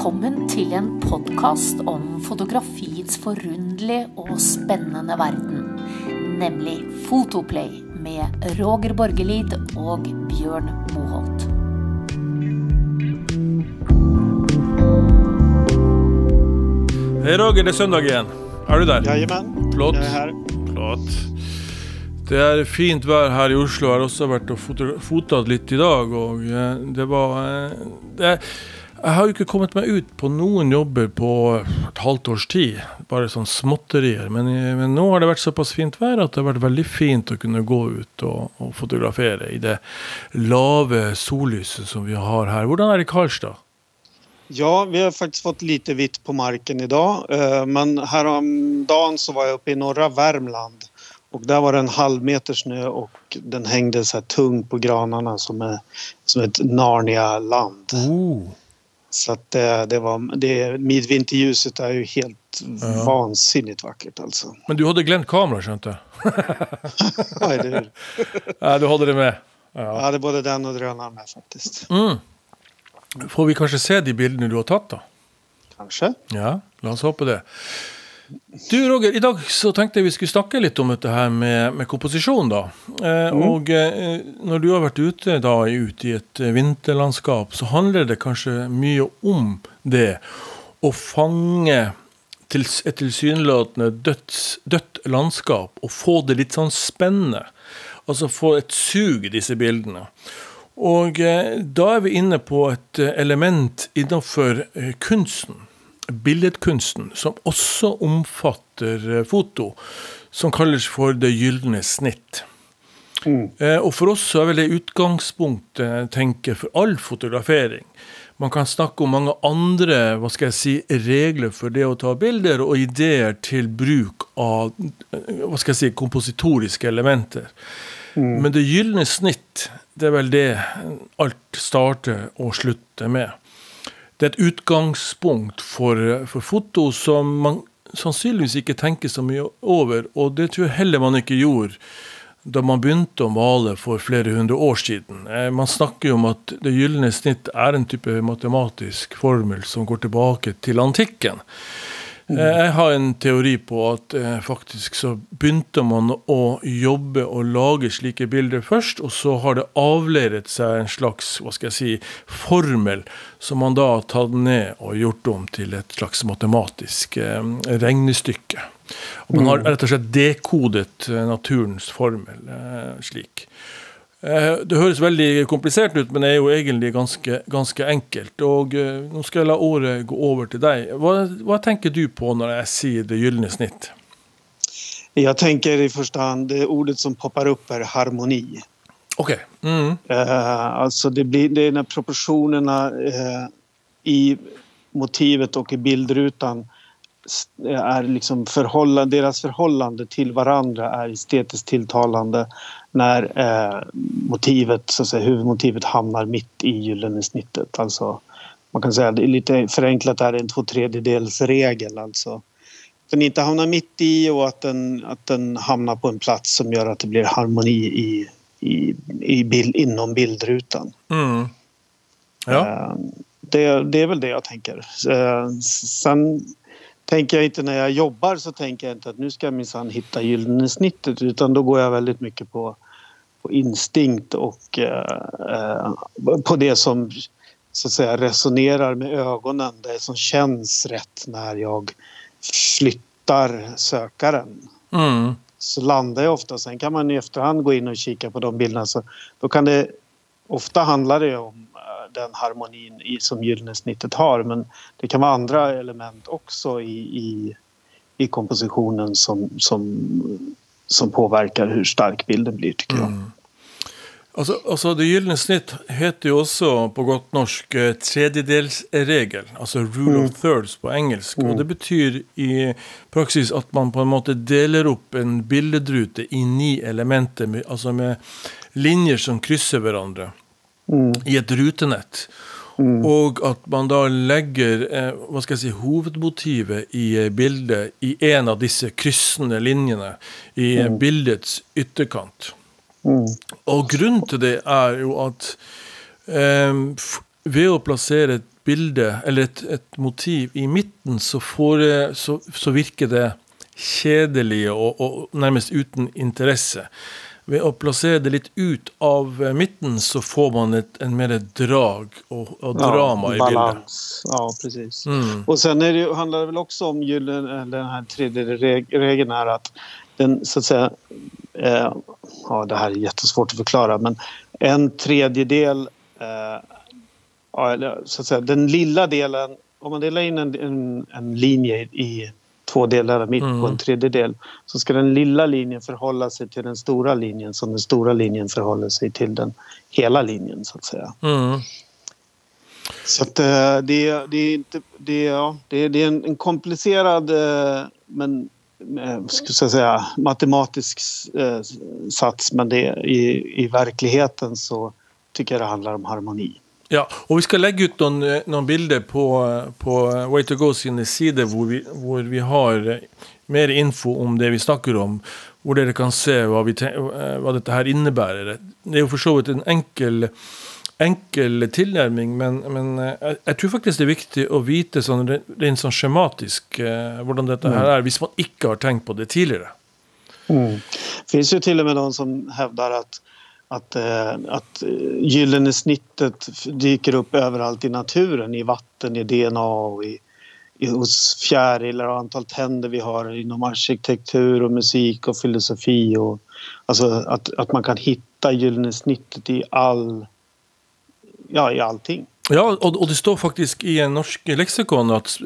Velkommen til en podkast om fotografiets forunderlige og spennende verden. Nemlig Fotoplay med Roger Borgelid og Bjørn Moholt. Hej Roger, det är söndag igen. Är du där? Jajamän, Flott. jag är här. Flott. Det är fint vær her i Oslo. Jeg har vært og foto- fotat litt i dag. Og eh, det var eh, det, Jeg har jo ikke kommet meg ut på noen jobber på et halvt års tid. Bare sånn småtterier. Men, men nå har det vært såpass fint vær at det har vært veldig fint å kunne gå ut og, og fotografere i det lave sollyset som vi har her. Hvordan er det i Karlstad? Ja, vi har faktiskt fått lite vitt på marken idag. eh, Men häromdagen så var jag uppe i norra Värmland. Och där var det en halv meter snö och den hängde så här tung på granarna som, är, som ett Narnia-land. Oh. Så att det, det var, det, midvinterljuset är ju helt Ja. vansinnigt vackert alltså. Men du hadde glemt kamera, skjønte jeg? Ja, eller hur? Ja, du hadde det med? Jag Ja. hade både den och drönaren med faktiskt. Mm. Får vi kanskje se de bildene du har tatt, da? Kanske. Ja, la oss håpe det. Du Roger, i dag så tenkte jeg vi skulle snakke litt om dette her med, med komposisjon. da. Eh, Og eh, når du har vært ute da ut i et eh, vinterlandskap, så handler det kanskje mye om det. Å fange til, et tilsynelatende døds, dødt landskap og få det litt sånn spennende. Altså få et sug i disse bildene. Og eh, da er vi inne på et eh, element innenfor eh, kunsten, billedkunsten, som også omfatter eh, foto, som kalles for det gylne snitt. Eh, og for oss så er vel det utgangspunktet tenker for all fotografering. Man kan snakke om mange andre hva skal jeg si, regler for det å ta bilder, og ideer til bruk av eh, hva skal jeg si, kompositoriske elementer. Men det gylne snitt, det er vel det alt starter og slutter med. Det er et utgangspunkt for, for foto som man sannsynligvis ikke tenker så mye over, og det tror jeg heller man ikke gjorde da man begynte å male for flere hundre år siden. Eh, man snakker jo om at det gylne snitt er en type matematisk formel som går tilbake til antikken. Eh, Jeg har en teori på at eh, faktisk så begynte man å jobbe og lage slike bilder først, og så har det avleiret seg en slags hva skal jeg si, formel som man da har tatt ned og gjort om til et slags matematisk eh, regnestykke. Og man har rett og slett dekodet naturens formel slik. Eh, Det høres veldig komplisert ut, men er jo egentlig ganske, ganske enkelt. Og eh, nå skal jeg la året gå over til deg. Hva, hva tenker du på når jeg sier det gylne snitt? Jag tänker i första hand, det ordet som poppar upp är harmoni. Ok. Mm. Eh, alltså det, blir, det är när proportionerna eh, i motivet och i bildrutan är liksom förhållande, deras förhållande till varandra är estetiskt tilltalande när eh, motivet, så att säga, huvudmotivet hamnar mitt i gyllene snittet. Alltså, man kan säga att det är lite förenklat är det en två tredjedels regel. Alltså. Att den inte hamnar mitt i och att den, att den hamnar på en plats som gör att det blir harmoni i, i, i bild, inom bildrutan. Mm. Ja. Eh, Det, det är väl det jag tänker. Eh, Sen tänker jag inte när jag jobbar så tänker jag inte att nu ska jag minsann hitta gyllene snittet utan då går jag väldigt mycket på, på instinkt och eh, eh, på det som så att säga resonerar med ögonen. Det som känns rätt när jag flyttar sökaren Mm. så landar jag ofta. Sen kan man i efterhand gå in och kika på de bilderna. Så då kan det, ofta handlar det om den harmonin i, som gyllene snittet har men det kan vara andra element också i, i, i kompositionen som, som, som påverkar hur stark bilden blir tycker jag. Altså, altså Det gylne snitt heter jo også på godt norsk eh, tredjedelsregel, altså rule of thirds på engelsk. Og det betyr i praksis at man på en måte deler opp en billedrute i ni elementer, med, altså med linjer som krysser i et rutenett. Og at man da legger eh, hva skal jeg si, hovedmotivet i eh, bildet i en av disse kryssende linjene i eh, bildets ytterkant. Og grunnen til det er jo at eh, f- ved å plassere et bilde eller et, et motiv i midten, så, får, så, så virker det kjedelig og, og, nærmest uten interesse. Ved å plassere det litt ut av midten, så får man ett, en mer drag och, och drama ja, i bilden. Ja, precis. Mm. Och sen är det, handlar det väl också om den här tredje regeln här att den så att säga, eh, ja det här är jättesvårt att förklara men en tredjedel, eh, ja, så att säga den lilla delen, om man delar in en, en, en linje i två delar mitt mm. på en tredjedel så ska den lilla linjen förhålla sig till den stora linjen som den stora linjen förhåller sig till den hela linjen så att säga. Mm. Så att, eh, det, det, är inte, det, ja, det, det är en, en komplicerad eh, men eh, ska jag säga, matematisk sats men det, i, i verkligheten så tycker jag det handlar om harmoni. Ja, og vi skal legge ut noen, noen bilder på, på Way to Go sine sider hvor vi, hvor vi, har mer info om det vi snakker om. Hvor dere kan se hva, vi, hva dette her innebærer. Det er jo for så vidt en enkel, enkel tilnærming, men, men jeg, jeg, tror faktisk det er viktig å vite sånn, rent sånn skjematisk eh, hvordan dette her er, hvis man ikke har tenkt på det tidligere. Mm. Det finns ju till och med de som hävdar att att, eh, att eh, gyllene snittet dyker upp överallt i naturen, i vatten, i DNA och i, i, hos fjärilar och antal tänder vi har inom arkitektur och musik och filosofi. Och, alltså att, att man kan hitta gyllene snittet i all, ja, i allting. Ja, og, og, det står faktisk i en norsk leksikon at,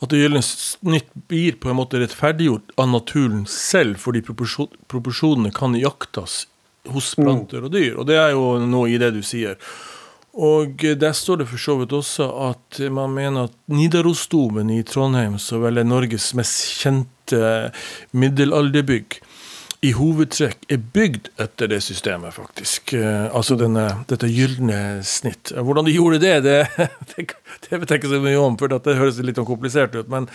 at det gylne snitt blir på en måte rettferdiggjort av naturen selv, fordi proporsjonene kan iakttas hos planter og dyr. Og det er jo noe i det du sier. Og der står det for så vidt også at man mener at Nidarosdomen i Trondheim, som vel er Norges mest kjente middelalderbygg, i hovedtrekk är byggd efter det systemet, faktiskt. Eh, alltså denna, detta gyllene snitt. Eh, hur de gjorde det, det, det, det vet jag inte så mycket om, for det høres lite komplicerat. ut. Men,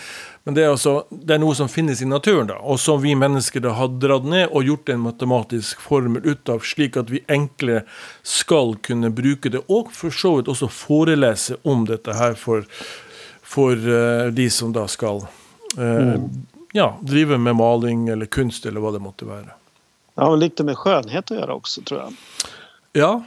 men det, är alltså, det, är något som finns i naturen, då, och som vi människor har dragit ner och gjort en matematisk formel utav så slik vi enklare ska kunna bruka det, och for så vidt også om detta här för, för uh, eh, de som då ska uh, mm ja, driver med maling eller kunst eller vad det måtte være. Det har lite med skönhet att göra också tror jag. Ja.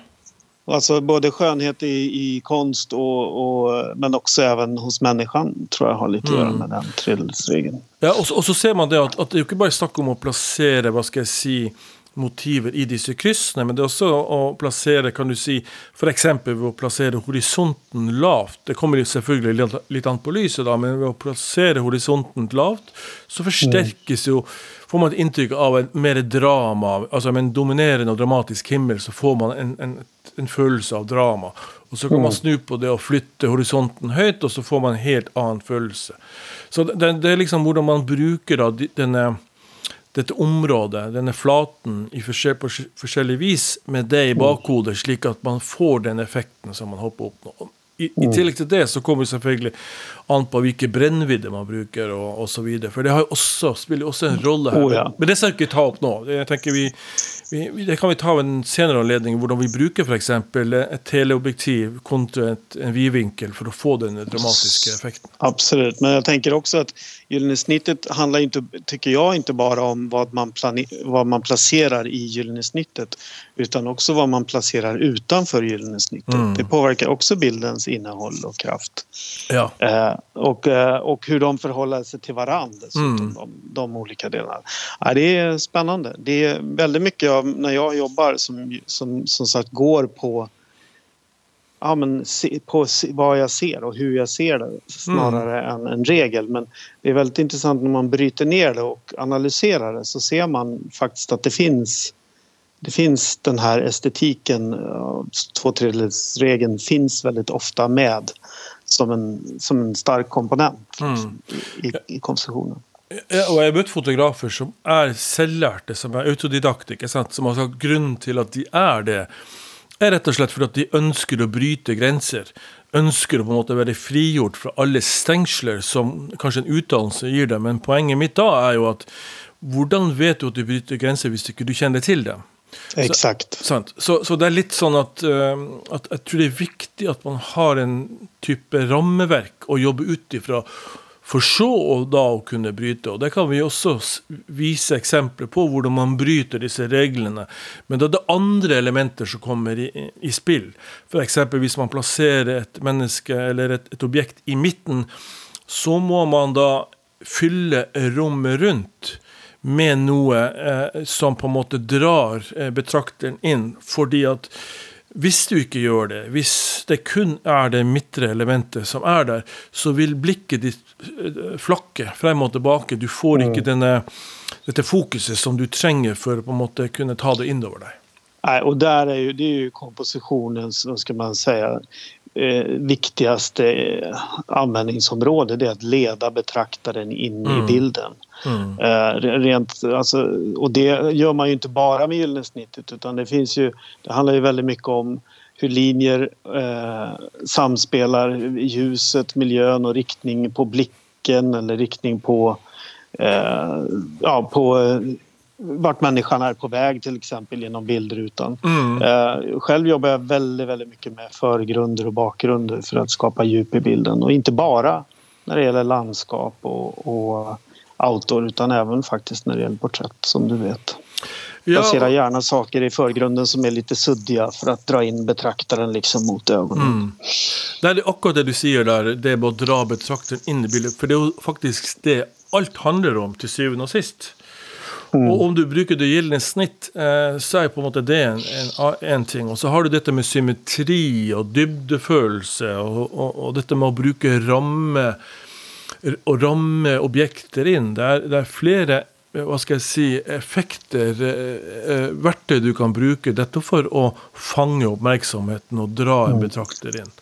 Alltså både skönhet i, i konst och, och, men också även hos människan tror jag har lite att göra mm. med den tredjedelsregeln. Ja, och så, och så ser man det att, att det är inte bara snack om att placera, vad ska jag säga, motiver i disse kryssene, men det er også å plassere, kan du si, f.eks. ved å plassere horisonten lavt. Det kommer selvfølgelig litt an på lyset, da, men ved å plassere horisonten lavt, så forsterkes jo Får man et inntrykk av en mer drama, altså med en dominerende og dramatisk himmel, så får man en, en, en følelse av drama. Og så kan man snu på det og flytte horisonten høyt, og så får man en helt annen følelse. Så det, det er liksom hvordan man bruker da denne dette området, denne flaten, i forskjell, på forskjellig vis med det i bakhodet, slik at man får den effekten som man håper å oppnå. I, I, tillegg til det så kommer det selvfølgelig an på hvilke brennvidde man bruker og osv. For det har også, spiller også en rolle her. Oh, ja. Men det skal jeg ikke ta opp nå. Jeg tenker vi, vi, det kan vi ta en senere anledning, hvordan vi bruker f.eks. et teleobjektiv kontra et, en vidvinkel for å få den dramatiske effekten. Absolut, men jag tänker också att gyllene snittet handlar inte, tycker jag, inte bara om vad man, vad man placerar i gyllene snittet utan också vad man placerar utanför gyllene snittet. Mm. Det påverkar också bildens innehåll och kraft. Ja. Eh, och, eh, och hur de förhåller sig till varandra, mm. de, de olika delarna. Ja, det är spännande. Det är väldigt mycket av när jag jobbar som, som, som sagt går på ja, men se, på vad jag ser och hur jag ser det snarare mm. än en regel. Men det är väldigt intressant när man bryter ner det och analyserar det så ser man faktiskt att det finns det finns den här estetiken, två tredjedelsregeln finns väldigt ofta med som en, som en stark komponent mm. i, i konstruktionen. Ja, og jeg har møtt fotografer som er selvlærte, som er autodidakte, som har sagt grunnen til at de er det, er rett og slett fordi at de ønsker å bryte grenser. Ønsker å på en måte være frigjort fra alle stengsler som kanskje en utdannelse gir dem. Men poenget mitt da er jo at hvordan vet du at du bryter grenser hvis ikke du kjenner til dem? Exakt. Sant. Så, så det er litt sånn at, eh, at jeg tror det er viktig at man har en type rammeverk å jobbe ut ifra. For så å da å kunne bryte. Og det kan vi også visa vise eksempler på hvordan man bryter disse reglene. Men da er det andre elementer som kommer i, i spill. F.eks. hvis man plasserer et menneske eller et, et objekt i midten, så må man da fylle rommet rundt med noe eh, som på en måte drar eh, betrakteren inn. Fordi at hvis du ikke gjør det, hvis det kun er det midtre elementet som er der, så vil blikket ditt eh, flakke frem og tilbake. Du får ikke denne, dette fokuset som du trenger for å på en måte kunne ta det innover deg. Nej, och där är ju, det är ju kompositionens, vad ska man säga, eh, viktigaste eh, användningsområde. Det är att leda betraktaren in Mm. i bilden. Mm. Eh, re- rent, alltså, och det gör man ju inte bara med gyllene snittet utan det finns ju, det handlar ju väldigt mycket om hur linjer eh, samspelar, ljuset, miljön och riktning på blicken eller riktning på, eh, ja, på eh, vart människan är på väg till exempel genom bildrutan. Mm. Eh, själv jobbar jag väldigt, väldigt mycket med förgrunder och bakgrunder för att skapa djup i bilden och inte bara när det gäller landskap och, och outdoor utan även faktiskt när det gäller porträtt som du vet. Placera gärna saker i förgrunden som är lite suddiga för att dra in betraktaren liksom mot ögonen. Mm. Det er akkurat det du sier der, det med å dra betrakteren inn i bildet. For det er jo faktisk det alt handler om til syvende og sist. Og om du bruker det gjeldende snitt, eh, så er på en måte det en, en, en ting. Og så har du dette med symmetri og dybdefølelse, og, og, og dette med å bruke ramme å ramme objekter inn. Det er, det er flere eh, hva skal jeg si, effekter, eh, eh, verktøy du kan bruke dette for å fange oppmerksomheten og dra en betrakter inn.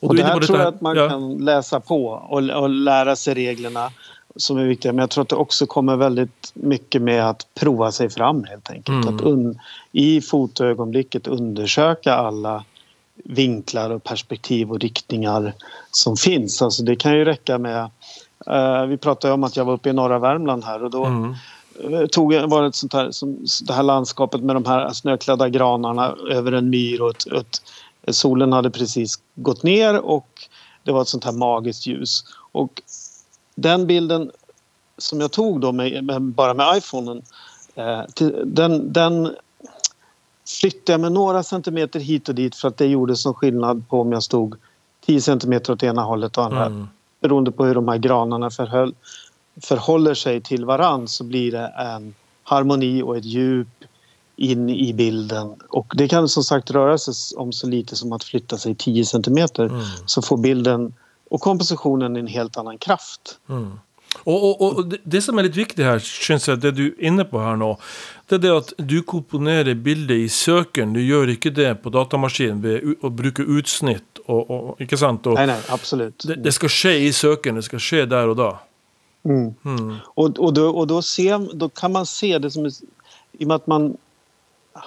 Och du det här tror jag att man ja. kan läsa på och, och lära sig reglerna som är viktiga. Men jag tror att det också kommer väldigt mycket med att prova sig fram helt enkelt. Mm. Att un, I fotoögonblicket undersöka alla vinklar och perspektiv och riktningar som finns. Alltså det kan ju räcka med... eh, vi pratade om att jag var uppe i norra Värmland här och då Mm. eh, tog jag, var det ett sånt här, som, det här landskapet med de här snöklädda granarna över en myr och ett, ett, solen hade precis gått ner och det var ett sånt här magiskt ljus. Och den bilden som jag tog då med, med, bara med iPhonen eh, till, den, den flyttade jag med några centimeter hit och dit för att det gjorde som skillnad på om jag stod 10 centimeter åt ena hållet och andra Mm. beroende på hur de här granarna förhöll, förhåller sig till varann så blir det en harmoni och ett djup in i bilden. Och det kan som sagt röra sig om så lite som att flytta sig 10 centimeter Mm. så får bilden och kompositionen en helt annan kraft. Mm. Og, og, og det, som er litt viktig her, synes jeg, det du er inne på her nå, det er det at du komponerer bildet i søkeren. Du gjør ikke det på datamaskinen ved å bruke utsnitt. Og, og, ikke sant? Nej, nej, absolut. det, det skal skje i søkeren, det skal skje der og da. Mm. Mm. Och, och, då, och då, ser, då kan man se det som... är- I och med att man...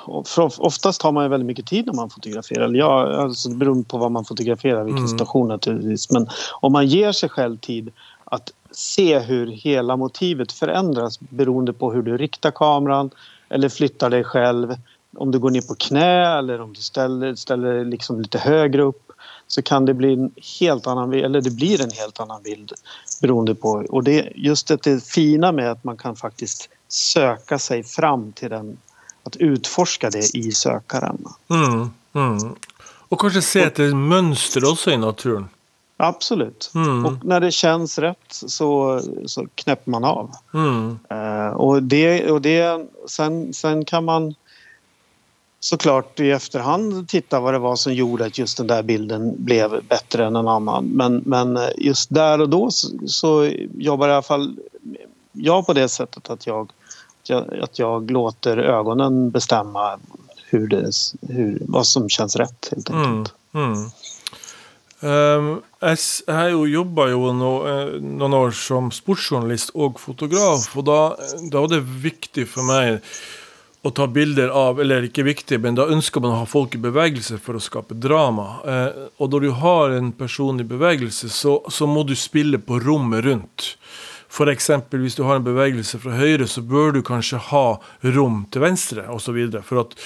och Oftast har man väldigt mycket tid när man fotograferar. Eller ja, alltså det beror på vad man fotograferar, vilken Mm. situation naturligtvis. Men om man ger sig själv tid att se hur hela motivet förändras beroende på hur du riktar kameran eller flyttar dig själv. Om du går ner på knä eller om du ställer, ställer dig liksom lite högre upp så kan det bli en helt annan bild, eller det blir en helt annan bild beroende på. Och det just det, det fina med att man kan faktiskt söka sig fram till den, att utforska det i sökaren. Mm. Mm. Og kanskje se etter mønster også i naturen. Absolut. Mm. Och när det känns rätt så, så knäpper man av. Mm. Eh, och det, och det, sen, sen kan man såklart i efterhand titta vad det var som gjorde att just den där bilden blev bättre än en annan. Men, men just där och då så, så jobbar i alla fall jag på det sättet att jag, att jag, låter ögonen bestämma hur det, hur, vad som känns rätt helt Mm. enkelt. Mm. Ehm, Jeg har jo jobba jo no, eh, noen år som sportsjournalist og fotograf, og da, da var det viktig for meg å ta bilder av Eller ikke viktig, men da ønsker man å ha folk i bevegelse for å skape drama. Eh, og når du har en person i bevegelse, så, så må du spille på rommet rundt. F.eks. hvis du har en bevegelse fra høyre, så bør du kanskje ha rom til venstre osv. For at,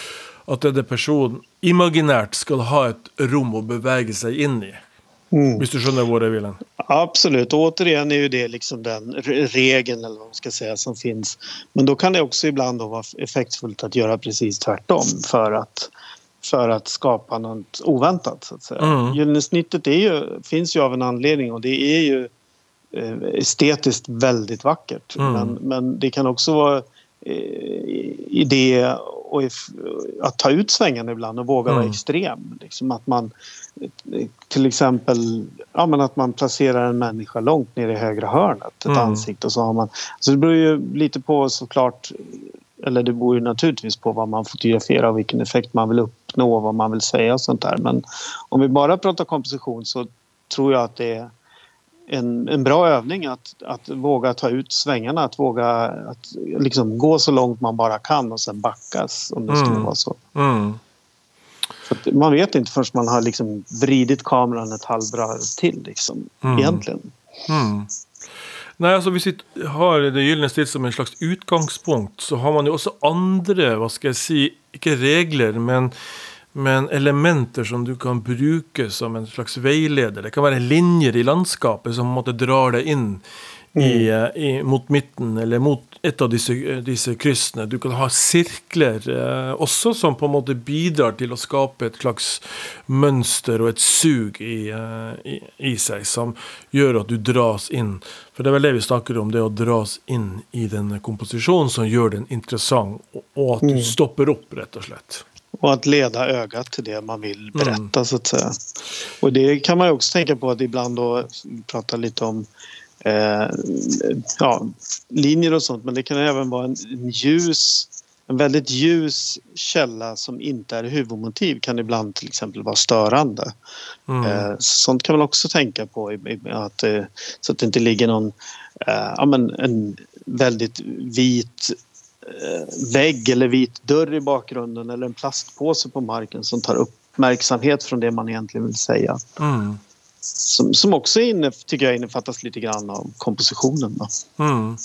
at denne personen imaginært skal ha et rom å bevege seg inn i. Hvis du skjønner hvor jeg vil. Absolut, återigen är ju det liksom den re- regeln eller vad man ska säga som finns. Men då kan det också ibland vara effektfullt att göra precis tvärtom för att, för att skapa något oväntat så att säga. Mm. Gyllene snittet är ju, finns ju av en anledning och det är ju eh, estetiskt väldigt vackert. Mm. Men, men det kan också vara eh, idé och if- att ta ut svängarna ibland och våga vara Mm. extrem. Liksom att man till exempel ja, men att man placerar en människa långt ner i högra hörnet, ett Mm. ansikte och så har man... Så det beror ju lite på såklart, eller det beror ju naturligtvis på vad man fotograferar och vilken effekt man vill uppnå, vad man vill säga och sånt där. Men om vi bara pratar komposition så tror jag att det är en, en bra övning att, att våga ta ut svängarna, att våga att liksom gå så långt man bara kan och sen backas om det skulle Mm. vara så. Mm. Man vet inte förrän man har liksom vridit kameran ett halvvarv till liksom, Mm. egentligen. Mm. Nei, altså Hvis vi har Det gylne snitt som en slags utgangspunkt, så har man jo også andre hva skal jeg si, ikke regler, men, men elementer som du kan bruke som en slags veileder. Det kan være linjer i landskapet som måte drar deg inn i, eh, i, mot midten, eller mot et av disse, disse kryssene. Du kan ha sirkler eh, også, som på en måte bidrar til å skape et slags mønster og et sug i, eh, i, i seg, som gjør at du dras inn. For det er vel det vi snakker om, det å dras inn i denne komposisjonen som gjør den interessant, og, og at du stopper opp, rett og slett. Och att leda ögat till det man vill berätta så att säga. Och det kan man också tänka på att ibland då prata lite om eh, ja, linjer och sånt men det kan även vara en, en ljus en väldigt ljus källa som inte är huvudmotiv kan ibland till exempel vara störande. Mm. Eh, sånt kan man också tänka på. Att, eh, så att det inte ligger någon eh, ja, men en väldigt vit vägg eller vit dörr i bakgrunden eller en plastpåse på marken som tar uppmärksamhet från det man egentligen vill säga. Mm. Som, som också inne, tycker jag innefattas lite grann av kompositionen. Då. Mm.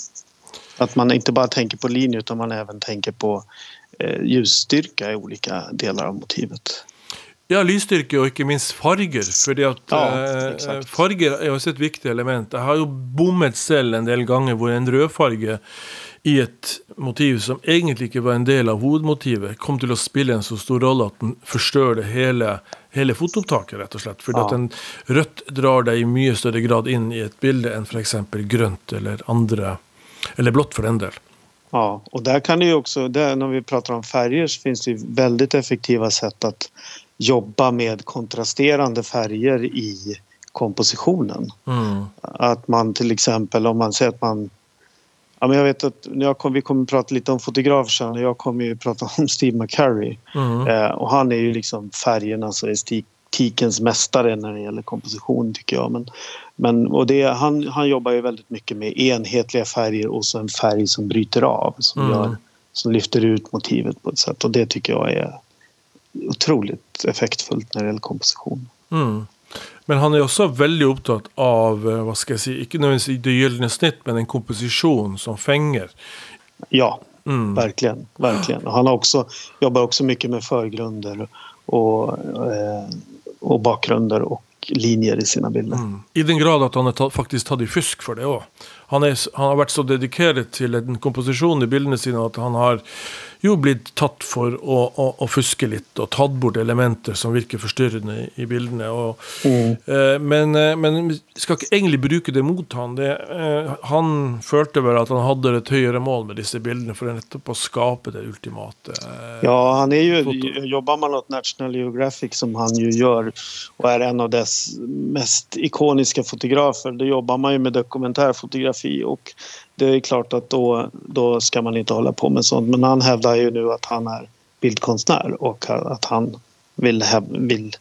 Att man inte bara tänker på linje utan man även tänker på eh, ljusstyrka i olika delar av motivet. Ja, lysstyrke og ikke minst farger. fordi at Ja, eh, exakt. farger er også et viktig element. Jeg har jo bommet selv en del ganger hvor en rødfarge i et motiv som egentlig ikke var en del av hovedmotivet, kom til å spille en så stor rolle at den forstørrer hele, hele fotoopptaket, rett og slett. Fordi Ja. at en rødt drar deg i mye større grad inn i et bilde enn f.eks. grønt eller andre, eller blått for den del. Ja, och där kan det ju också, där, när vi pratar om färger så finns det ju väldigt effektiva sätt att jobba med kontrasterande färger i kompositionen. Mm. Att man till exempel om man säger att man Ja, men jag vet att jag kom, vi kommer att prata lite om fotografer sen. Jag kommer ju prata om Steve McCurry. Mm. Eh, och han är ju liksom färgernas och estetikens mästare när det gäller komposition tycker jag. Men, men, och det, han, han jobbar ju väldigt mycket med enhetliga färger och så en färg som bryter av. Som, Mm. gör, som lyfter ut motivet på ett sätt. Och det tycker jag är otroligt effektfullt när det gäller komposition. Mm. Men han er også veldig opptatt av eh, hva skal jeg si, ikke nødvendigvis det gylne snitt, men en komposisjon som fenger. Ja, Mm. verkligen. verkligen. Han har också, jobbar också mycket med förgrunder och, eh, och bakgrunder och linjer i sina bilder. Mm. I den grad at han er ta, faktisk tatt i fusk for det òg. Han, han har vært så dedikert til en komposisjon i bildene sine at han har jo blitt tatt for å, å, å fuske litt og tatt bort elementer som virker forstyrrende i, bildene. Og, eh, men, eh, men skal ikke egentlig bruke det mot han. Det, eh, han følte vel at han hadde et høyere mål med disse bildene for nettopp å skape det ultimate. eh, Ja, han är ju, Foto. jobbar man åt National Geographic som han ju gör och är en av dess mest ikoniska fotografer, då jobbar man ju med dokumentärfotografi och det är klart att då, då ska man inte hålla på med sånt. Men han hävdar ju nu att han är bildkonstnär och att han vill, vill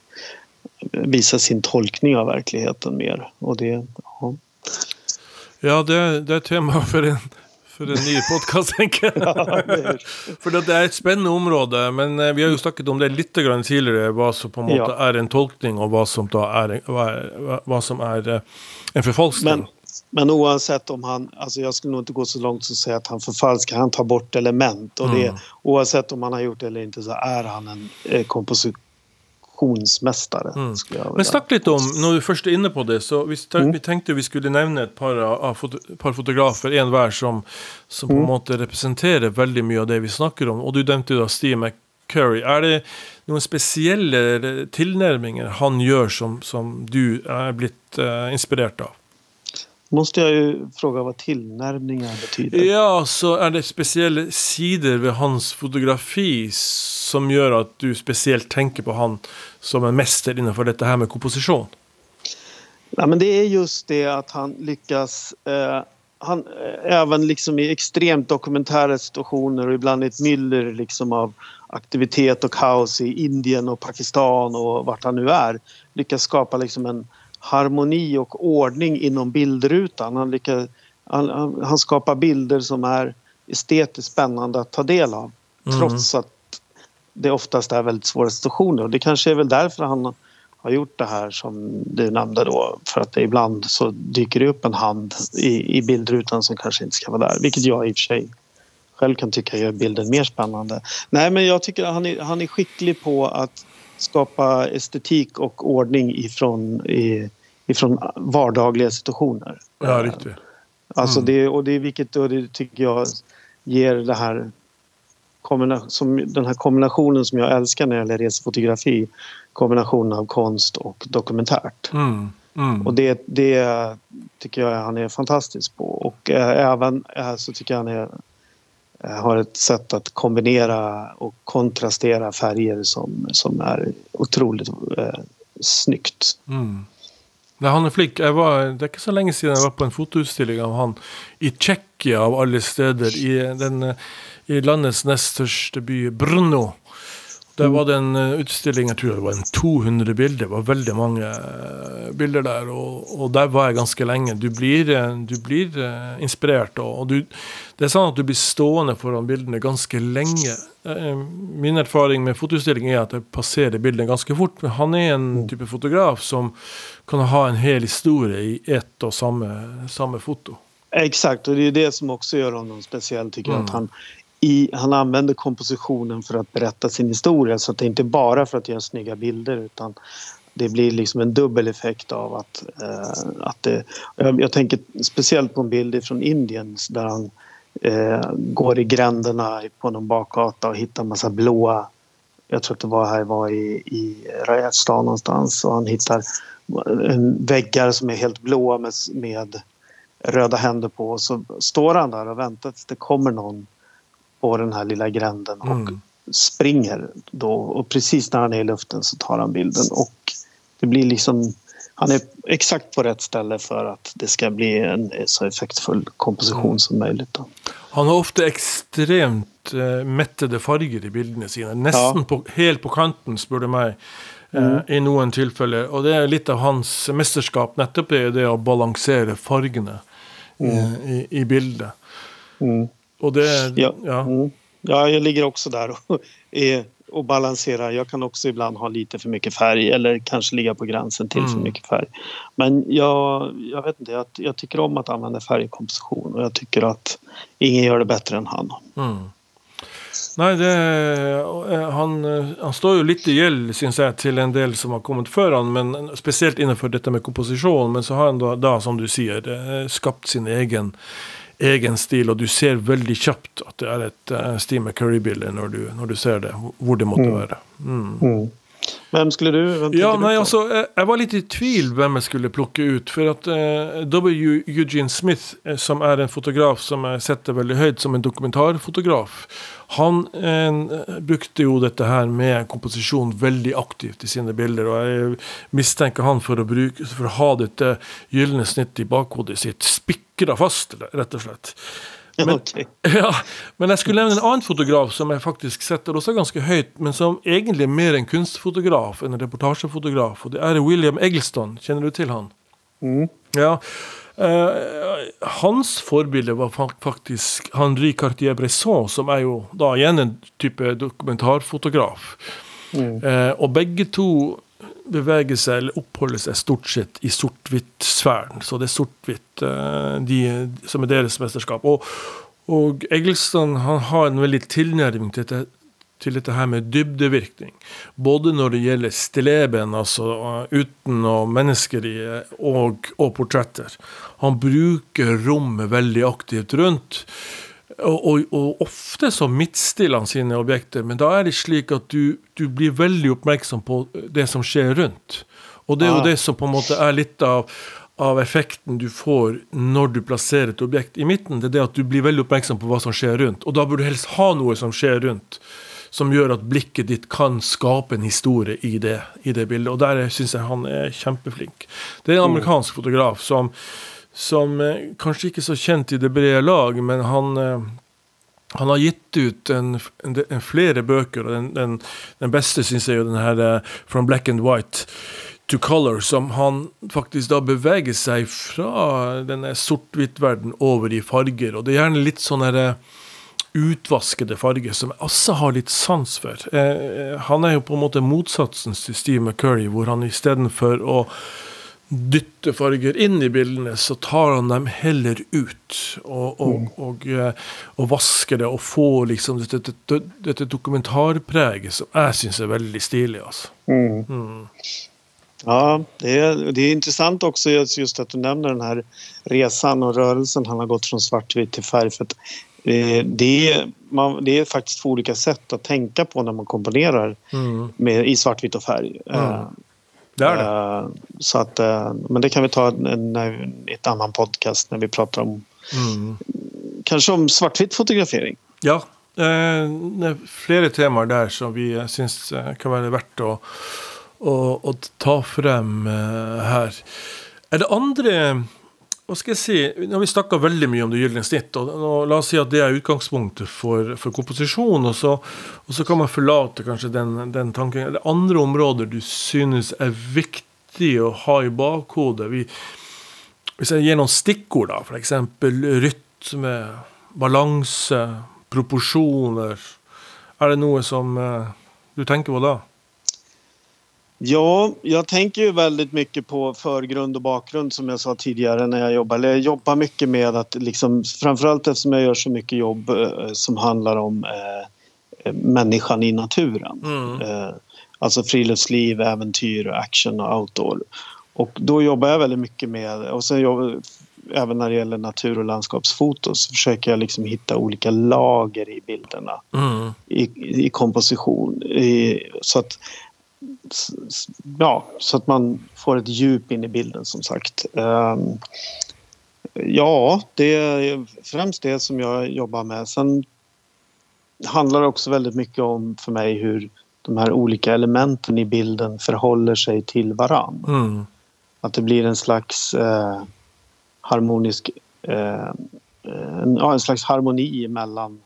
visa sin tolkning av verkligheten mer. Och det, ja. Ja, det, det er tema for en, for en ny podkast, tenker jeg. For det er et spennende område, men eh, vi har jo snakket om det litt grann tidligere, hva som på en måte Ja. er en tolkning, og hva som da er, hva, hva- som er eh, en forfalskning. Men, Men oavsett om han, alltså jag skulle nog inte gå så långt som att säga att han förfalskar, han tar bort element och det, Mm. oavsett om han har gjort det eller inte så är han en eh, kompositionsmästare. Mm. Men snakk litt om, når du først er inne på det, så vi, Mm. vi tenkte vi skulle nevne et par, av foto, par fotografer, en hver, som, som på en Mm. måte representerer veldig mye av det vi snakker om. Og du nevnte jo da Steve McCurry. Er det noen spesielle tilnærminger han gjør som, som du er blitt eh, inspirert av? Måste jag ju fråga vad tillnärmningar betyder. Ja, så er det spesielle sider ved hans fotografi som gjør at du spesielt tenker på han som en mester innenfor dette her med komposisjon? Ja, men det är just det att han lyckas eh, han, eh, även liksom i extremt dokumentära situationer och ibland i ett myller liksom av aktivitet och kaos i Indien och Pakistan och vart han nu är lyckas skapa liksom en harmoni och ordning inom bildrutan. Han, lyckas, han, han, skapar bilder som är estetiskt spännande att ta del av Mm. trots att det oftast är väldigt svåra situationer. Och det kanske är väl därför han har gjort det här som du nämnde då. För att det ibland så dyker det upp en hand i, i bildrutan som kanske inte ska vara där. Vilket jag i och för sig själv kan tycka gör bilden mer spännande. Nej men jag tycker att han är, han är skicklig på att skapa estetik och ordning ifrån, ifrån vardagliga situationer. Ja, riktig. Alltså Mm. det, och det är vilket och det tycker jag ger det här som, den här kombinationen som jag älskar när det gäller resefotografi. Kombinationen av konst och dokumentärt. Mm. Mm. Och det, det tycker jag han är fantastisk på. Och eh, även eh, så tycker jag han är, Eh, har ett sätt att kombinera och kontrastera färger som, som är otroligt eh, snyggt. Mm. är han er flink. jag var, det är inte så länge sedan jag var på en fotoutställning av han i Tjeckien, av alla städer, I, den, eh, I landets näst största by, Brno. Der var det en eh, utstilling, jeg tror det var en 200 bilder. Det var veldig mange eh, bilder der. Og, og der var jeg ganske lenge. Du blir, eh, du blir inspirert. Og, og du, det er sånn at du blir stående foran bildene ganske lenge. Eh, Min erfaring med fotoutstilling er at jeg passerer bildene ganske fort. Han er en type fotograf som kan ha en hel historie i ett och samme, samme foto. Exakt, och det är det som också gör honom speciell tycker jag. Mm. Att han, i, han använder kompositionen för att berätta sin historia. Så att det inte bara för att göra snygga bilder utan det blir liksom en dubbel effekt av att, eh, att det, jag, jag tänker speciellt på en bild från Indien där han eh, går i gränderna på någon bakgata och hittar massa blåa jag tror att det var här var i, i Rajasthan någonstans och han hittar en väggar som är helt blåa med, med röda händer på och så står han där och väntar tills det kommer någon på den här lilla gränden och Mm. springer då och precis när han är i luften så tar han bilden och det blir liksom han är exakt på rätt ställe för att det ska bli en så effektfull komposition som möjligt. Då. Han har ofte ekstremt eh, mettede farger i bildene sine. Nesten på, helt på kanten, spør du meg, eh, i noen tilfeller. Og det er litt av hans mesterskap. Nettopp det, det å balansere fargene eh, i, i bildet. Mm. Og det Ja. ja. Mm. Ja, jag ligger också där och, är, och balanserar. Jag kan också ibland ha lite för mycket färg eller kanske ligga på gränsen till för Mm. mycket färg. Men jag, jag vet inte, jag, jag tycker om att använda färg i komposition och jag tycker att ingen gör det bättre än han. Mm. Nei, det, han, han står jo litt i gjeld, syns jeg, til en del som har kommet før han, men spesielt innenfor dette med komposisjon. Men så har han da, da som du sier, eh, skapt sin egen, egen stil, og du ser veldig kjapt at det er et uh, Steve McCurry-bilde når, du- når du ser det, hvor det måtte Mm. være. Mm. Vem skulle du? Vem Ja, du nei, på? altså, jeg, jeg var litt i tvil hvem jeg skulle plukke ut. For at eh, W. Eugene Smith, eh, som er en fotograf som jeg setter veldig høyt som en dokumentarfotograf, han eh, brukte jo dette her med komposisjon veldig aktivt i sine bilder. Og jeg mistenker han for å, bruke, for å ha dette gylne snittet i bakhodet sitt spikra fast, rett og slett. Men, Okej. ja, men jeg skulle nevne en annen fotograf som jeg faktisk setter også ganske høyt, men som egentlig er mer en kunstfotograf enn en reportasjefotograf. Og det er William Eggleston. Kjenner du til han? Mm. Ja. Eh, hans forbilde var fa- faktisk Henri Cartier-Bresson, som er jo da igjen en type dokumentarfotograf. Mm. Eh, og begge to beveger seg eller oppholder seg stort sett i sort-hvitt-sfæren. Så det er sort-hvitt eh, de, som er deres mesterskap. Og, og Egilstad han har en veldig tilnærming til dette, til dette her med dybdevirkning. Både når det gjelder stilleben, altså eh, uten og mennesker i, og, og portretter. Han bruker rommet veldig aktivt rundt. Og, og, og, ofte så midtstiller han sine objekter, men da er det slik at du, du, blir veldig oppmerksom på det som skjer rundt. Og det er jo ah. det som på en måte er litt av, av effekten du får når du plasserer et objekt i midten. Det er det at du blir veldig oppmerksom på hva som skjer rundt. Og da burde du helst ha noe som skjer rundt, som gjør at blikket ditt kan skape en historie i det, i det bildet. Og der syns jeg han er kjempeflink. Det er en mm. amerikansk fotograf som som eh, kanskje ikke er så kjent i det brede lag, men han, eh, han har gitt ut en, en, en flere bøker, og den, den, den beste syns jeg er den her uh, 'From Black and White' to color, som han faktisk da beveger seg fra denne sort-hvitt-verden over i farger. Og det er gjerne litt sånne utvaskede farger, som også har litt sans for. Eh, han er jo på en måte motsatsen til Steve McCurry, hvor han istedenfor å dytter farger inn i bildene, så tar han dem heller ut. Og, og, mm. og, eh, og vasker det, og får liksom dette, dette, dette dokumentarpreget som jeg syns er veldig stilig. Altså. Mm. Mm. Ja, det är, det är intressant också just att du nämner den här resan och rörelsen han har gått från svartvitt till färg. För eh, det, är, man, det är faktiskt två olika sätt att tänka på när man komponerar mm. med, i svartvitt och färg. Mm. Eh, det är det. Uh, så att, men det kan vi ta i ett annan podcast när vi pratar om mm. kanske om svartvitt fotografering. Ja, eh, flera teman där som vi syns eh, kan vara värt att, att, att ta fram här. Är det andra hva skal jeg si, Nå har vi snakka veldig mye om det gylne snitt. og, og La oss si at det er utgangspunktet for, for komposisjon. Og så, og så, kan man forlate kanskje den, den tanken. Er det andre områder du synes er viktig å ha i bakhodet? Vi, hvis jeg gir noen stikkord, da, f.eks. rytme, balanse, proporsjoner. Er det noe som eh, du tenker på da? Ja, jag tänker ju väldigt mycket på förgrund och bakgrund som jag sa tidigare när jag jobbar. Jag jobbar mycket med att liksom, framförallt eftersom jag gör så mycket jobb eh, som handlar om eh, människan i naturen. Mm. Eh, alltså friluftsliv, äventyr, action och outdoor. Och då jobbar jag väldigt mycket med, och sen jobbar, även när det gäller natur och landskapsfoto så försöker jag liksom hitta olika lager i bilderna mm. i, i komposition. I, så att ja, så att man får ett djup in i bilden som sagt. Ehm, ja, det är främst det som jag jobbar med. Sen handlar det också väldigt mycket om för mig hur de här olika elementen i bilden förhåller sig till varann. Mm. Att det blir en slags eh, harmonisk eh, en, ja, en slags harmoni mellan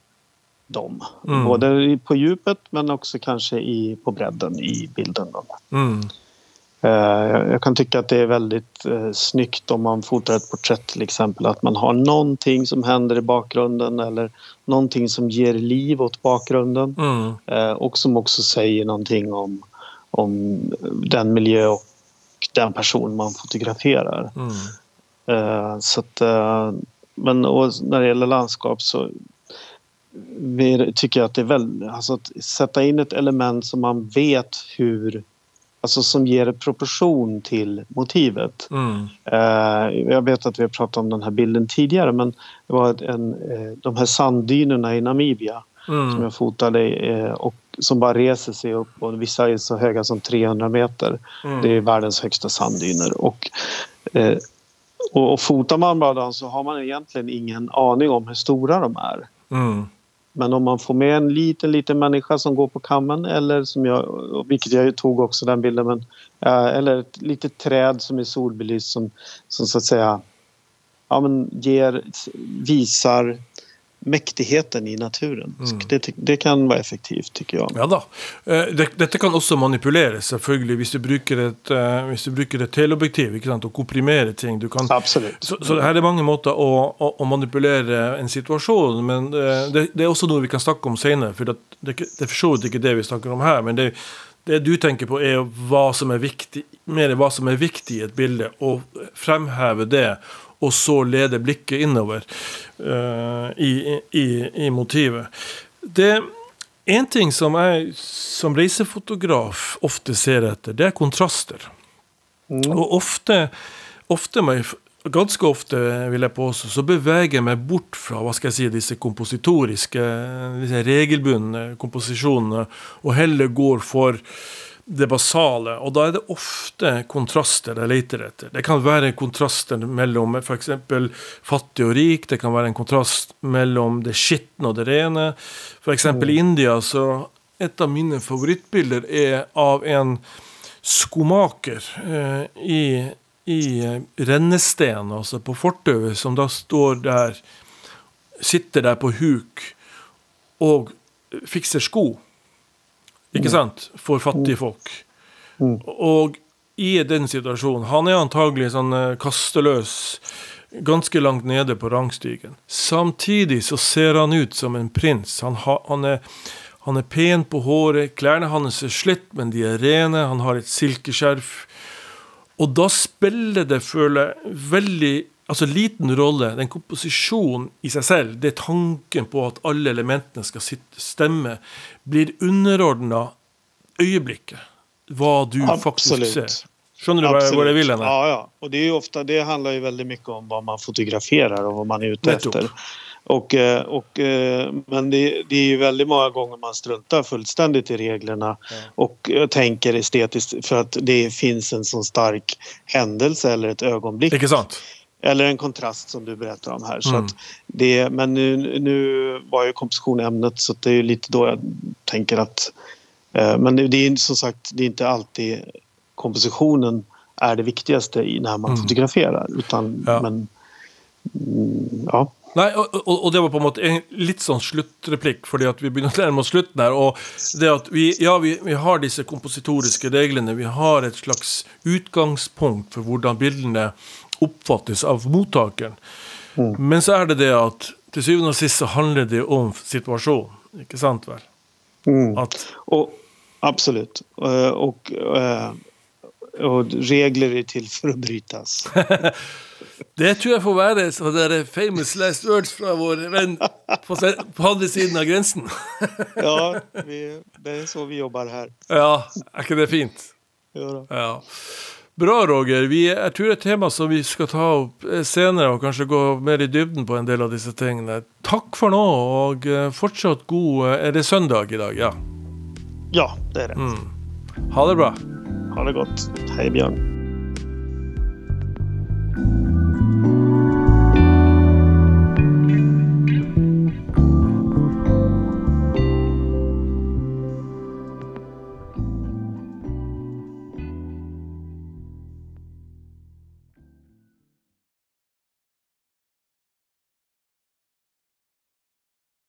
dem. Mm. Både på djupet men också kanske i, på bredden i bilden. Mm. Uh, jag kan tycka att det är väldigt uh, snyggt om man fotar ett porträtt till exempel att man har någonting som händer i bakgrunden eller någonting som ger liv åt bakgrunden mm. uh, och som också säger någonting om, om den miljö och den person man fotograferar. Mm. Så att, men när det gäller landskap så vi tycker att det är väldigt, alltså att sätta in ett element som man vet hur, alltså som ger proportion till motivet. Mm. Uh, jag vet att vi har pratat om den här bilden tidigare men det var en, uh, de här sanddynerna i Namibia mm. som jag fotade uh, och som bara reser sig upp och vissa är så höga som 300 meter. Mm. Det är världens högsta sanddyner. Och, och, och fotar man bara dem så har man egentligen ingen aning om hur stora de är. Mm. Men om man får med en liten, liten människa som går på kammen eller som jag, vilket jag ju tog också den bilden, men, eh, eller ett litet träd som är solbelyst som, som så att säga ja, men ger, visar mäktigheten i naturen. Mm. Det, det, kan vara effektivt, tycker jag. Ja da. Eh, det, dette kan også manipuleres, selvfølgelig, hvis du bruker et, uh, hvis du bruker et teleobjektiv ikke sant, og komprimere ting. Du kan, Absolutt. Så, så her er mange måter å, å, å manipulere en situasjon, men uh, det, det, er også noe vi kan snakke om senere. For det, det, er for så vidt ikke det vi snakker om her. men det Det du tenker på, er hva som er viktig, mer hva som er viktig i et bilde, og fremheve det, og så lede blikket innover uh, i, i, i, motivet. Det En ting som jeg som reisefotograf ofte ser etter, det er kontraster. Mm. Og ofte, ofte må jeg ganske ofte vil jeg påstå, så beveger jeg meg bort fra hva skal jeg si, disse kompositoriske, disse regelbundne komposisjonene, og heller går for det basale. Og da er det ofte kontraster jeg leter etter. Det kan være kontraster mellom f.eks. fattig og rik, det kan være en kontrast mellom det skitne og det rene. F.eks. mm. i India så et av mine favorittbilder er av en skomaker eh, i i rennesten, altså på fortauet, som da står der Sitter der på huk og fikser sko. Ikke mm. sant? For fattige mm. folk. Mm. Og i den situasjonen Han er antagelig sånn eh, kasteløs, ganske langt nede på rangstigen. Samtidig så ser han ut som en prins. Han, ha, han, er, han er pen på håret, klærne hans er slitt, men de er rene. Han har et silkeskjerf og da spiller det, føler jeg, veldig altså liten rolle. Den komposisjonen i seg selv, det er tanken på at alle elementene skal sitte, stemme, blir underordna øyeblikket. Hva du Absolutt. faktisk ser. Skjønner du Absolut. hvor jeg vil hen? Ja, ja. Og det, er ofte, det handler jo veldig mye om hva man fotograferer og hva man er ute etter. Och, eh, och, eh, men det, det, är väldigt många gånger man struntar fullständigt i reglerna ja. och eh, tänker estetiskt för att det finns en så stark händelse eller ett ögonblick. Eller en kontrast som du berättar om här. Så mm. det, men nu, nu var ju komposition ämnet så det är lite då jag tänker att... Men det är som sagt det är inte alltid kompositionen är det viktigaste när man mm. fotograferar. Utan, ja. Men, mm, ja. Nei, og, og, og, det var på en måte en litt sånn sluttreplikk, fordi at vi begynner å nærme oss slutten her. Og det at vi, ja, vi, vi, har disse kompositoriske reglene. Vi har et slags utgangspunkt for hvordan bildene oppfattes av mottakeren. Mm. Men så er det det at til syvende og sist så handler det om situasjonen. Ikke sant vel? Mm. At, og, absolutt. Og, og, og regler er til for å brytes. Det tror jeg får være så er famous last words fra vår venn på, på andre siden av grensen. ja, vi, det er så vi jobber her. Ja, ikke det fint? Ja. Bra Roger, vi är tur ett tema som vi ska ta upp eh, senare och kanske gå mer i dybden på en del av dessa tingene. Tack för nu och eh, fortsatt god... Eh, är det söndag idag? Ja, ja det är det. Mm. Ha det bra. Ha det gott. Hej Björn.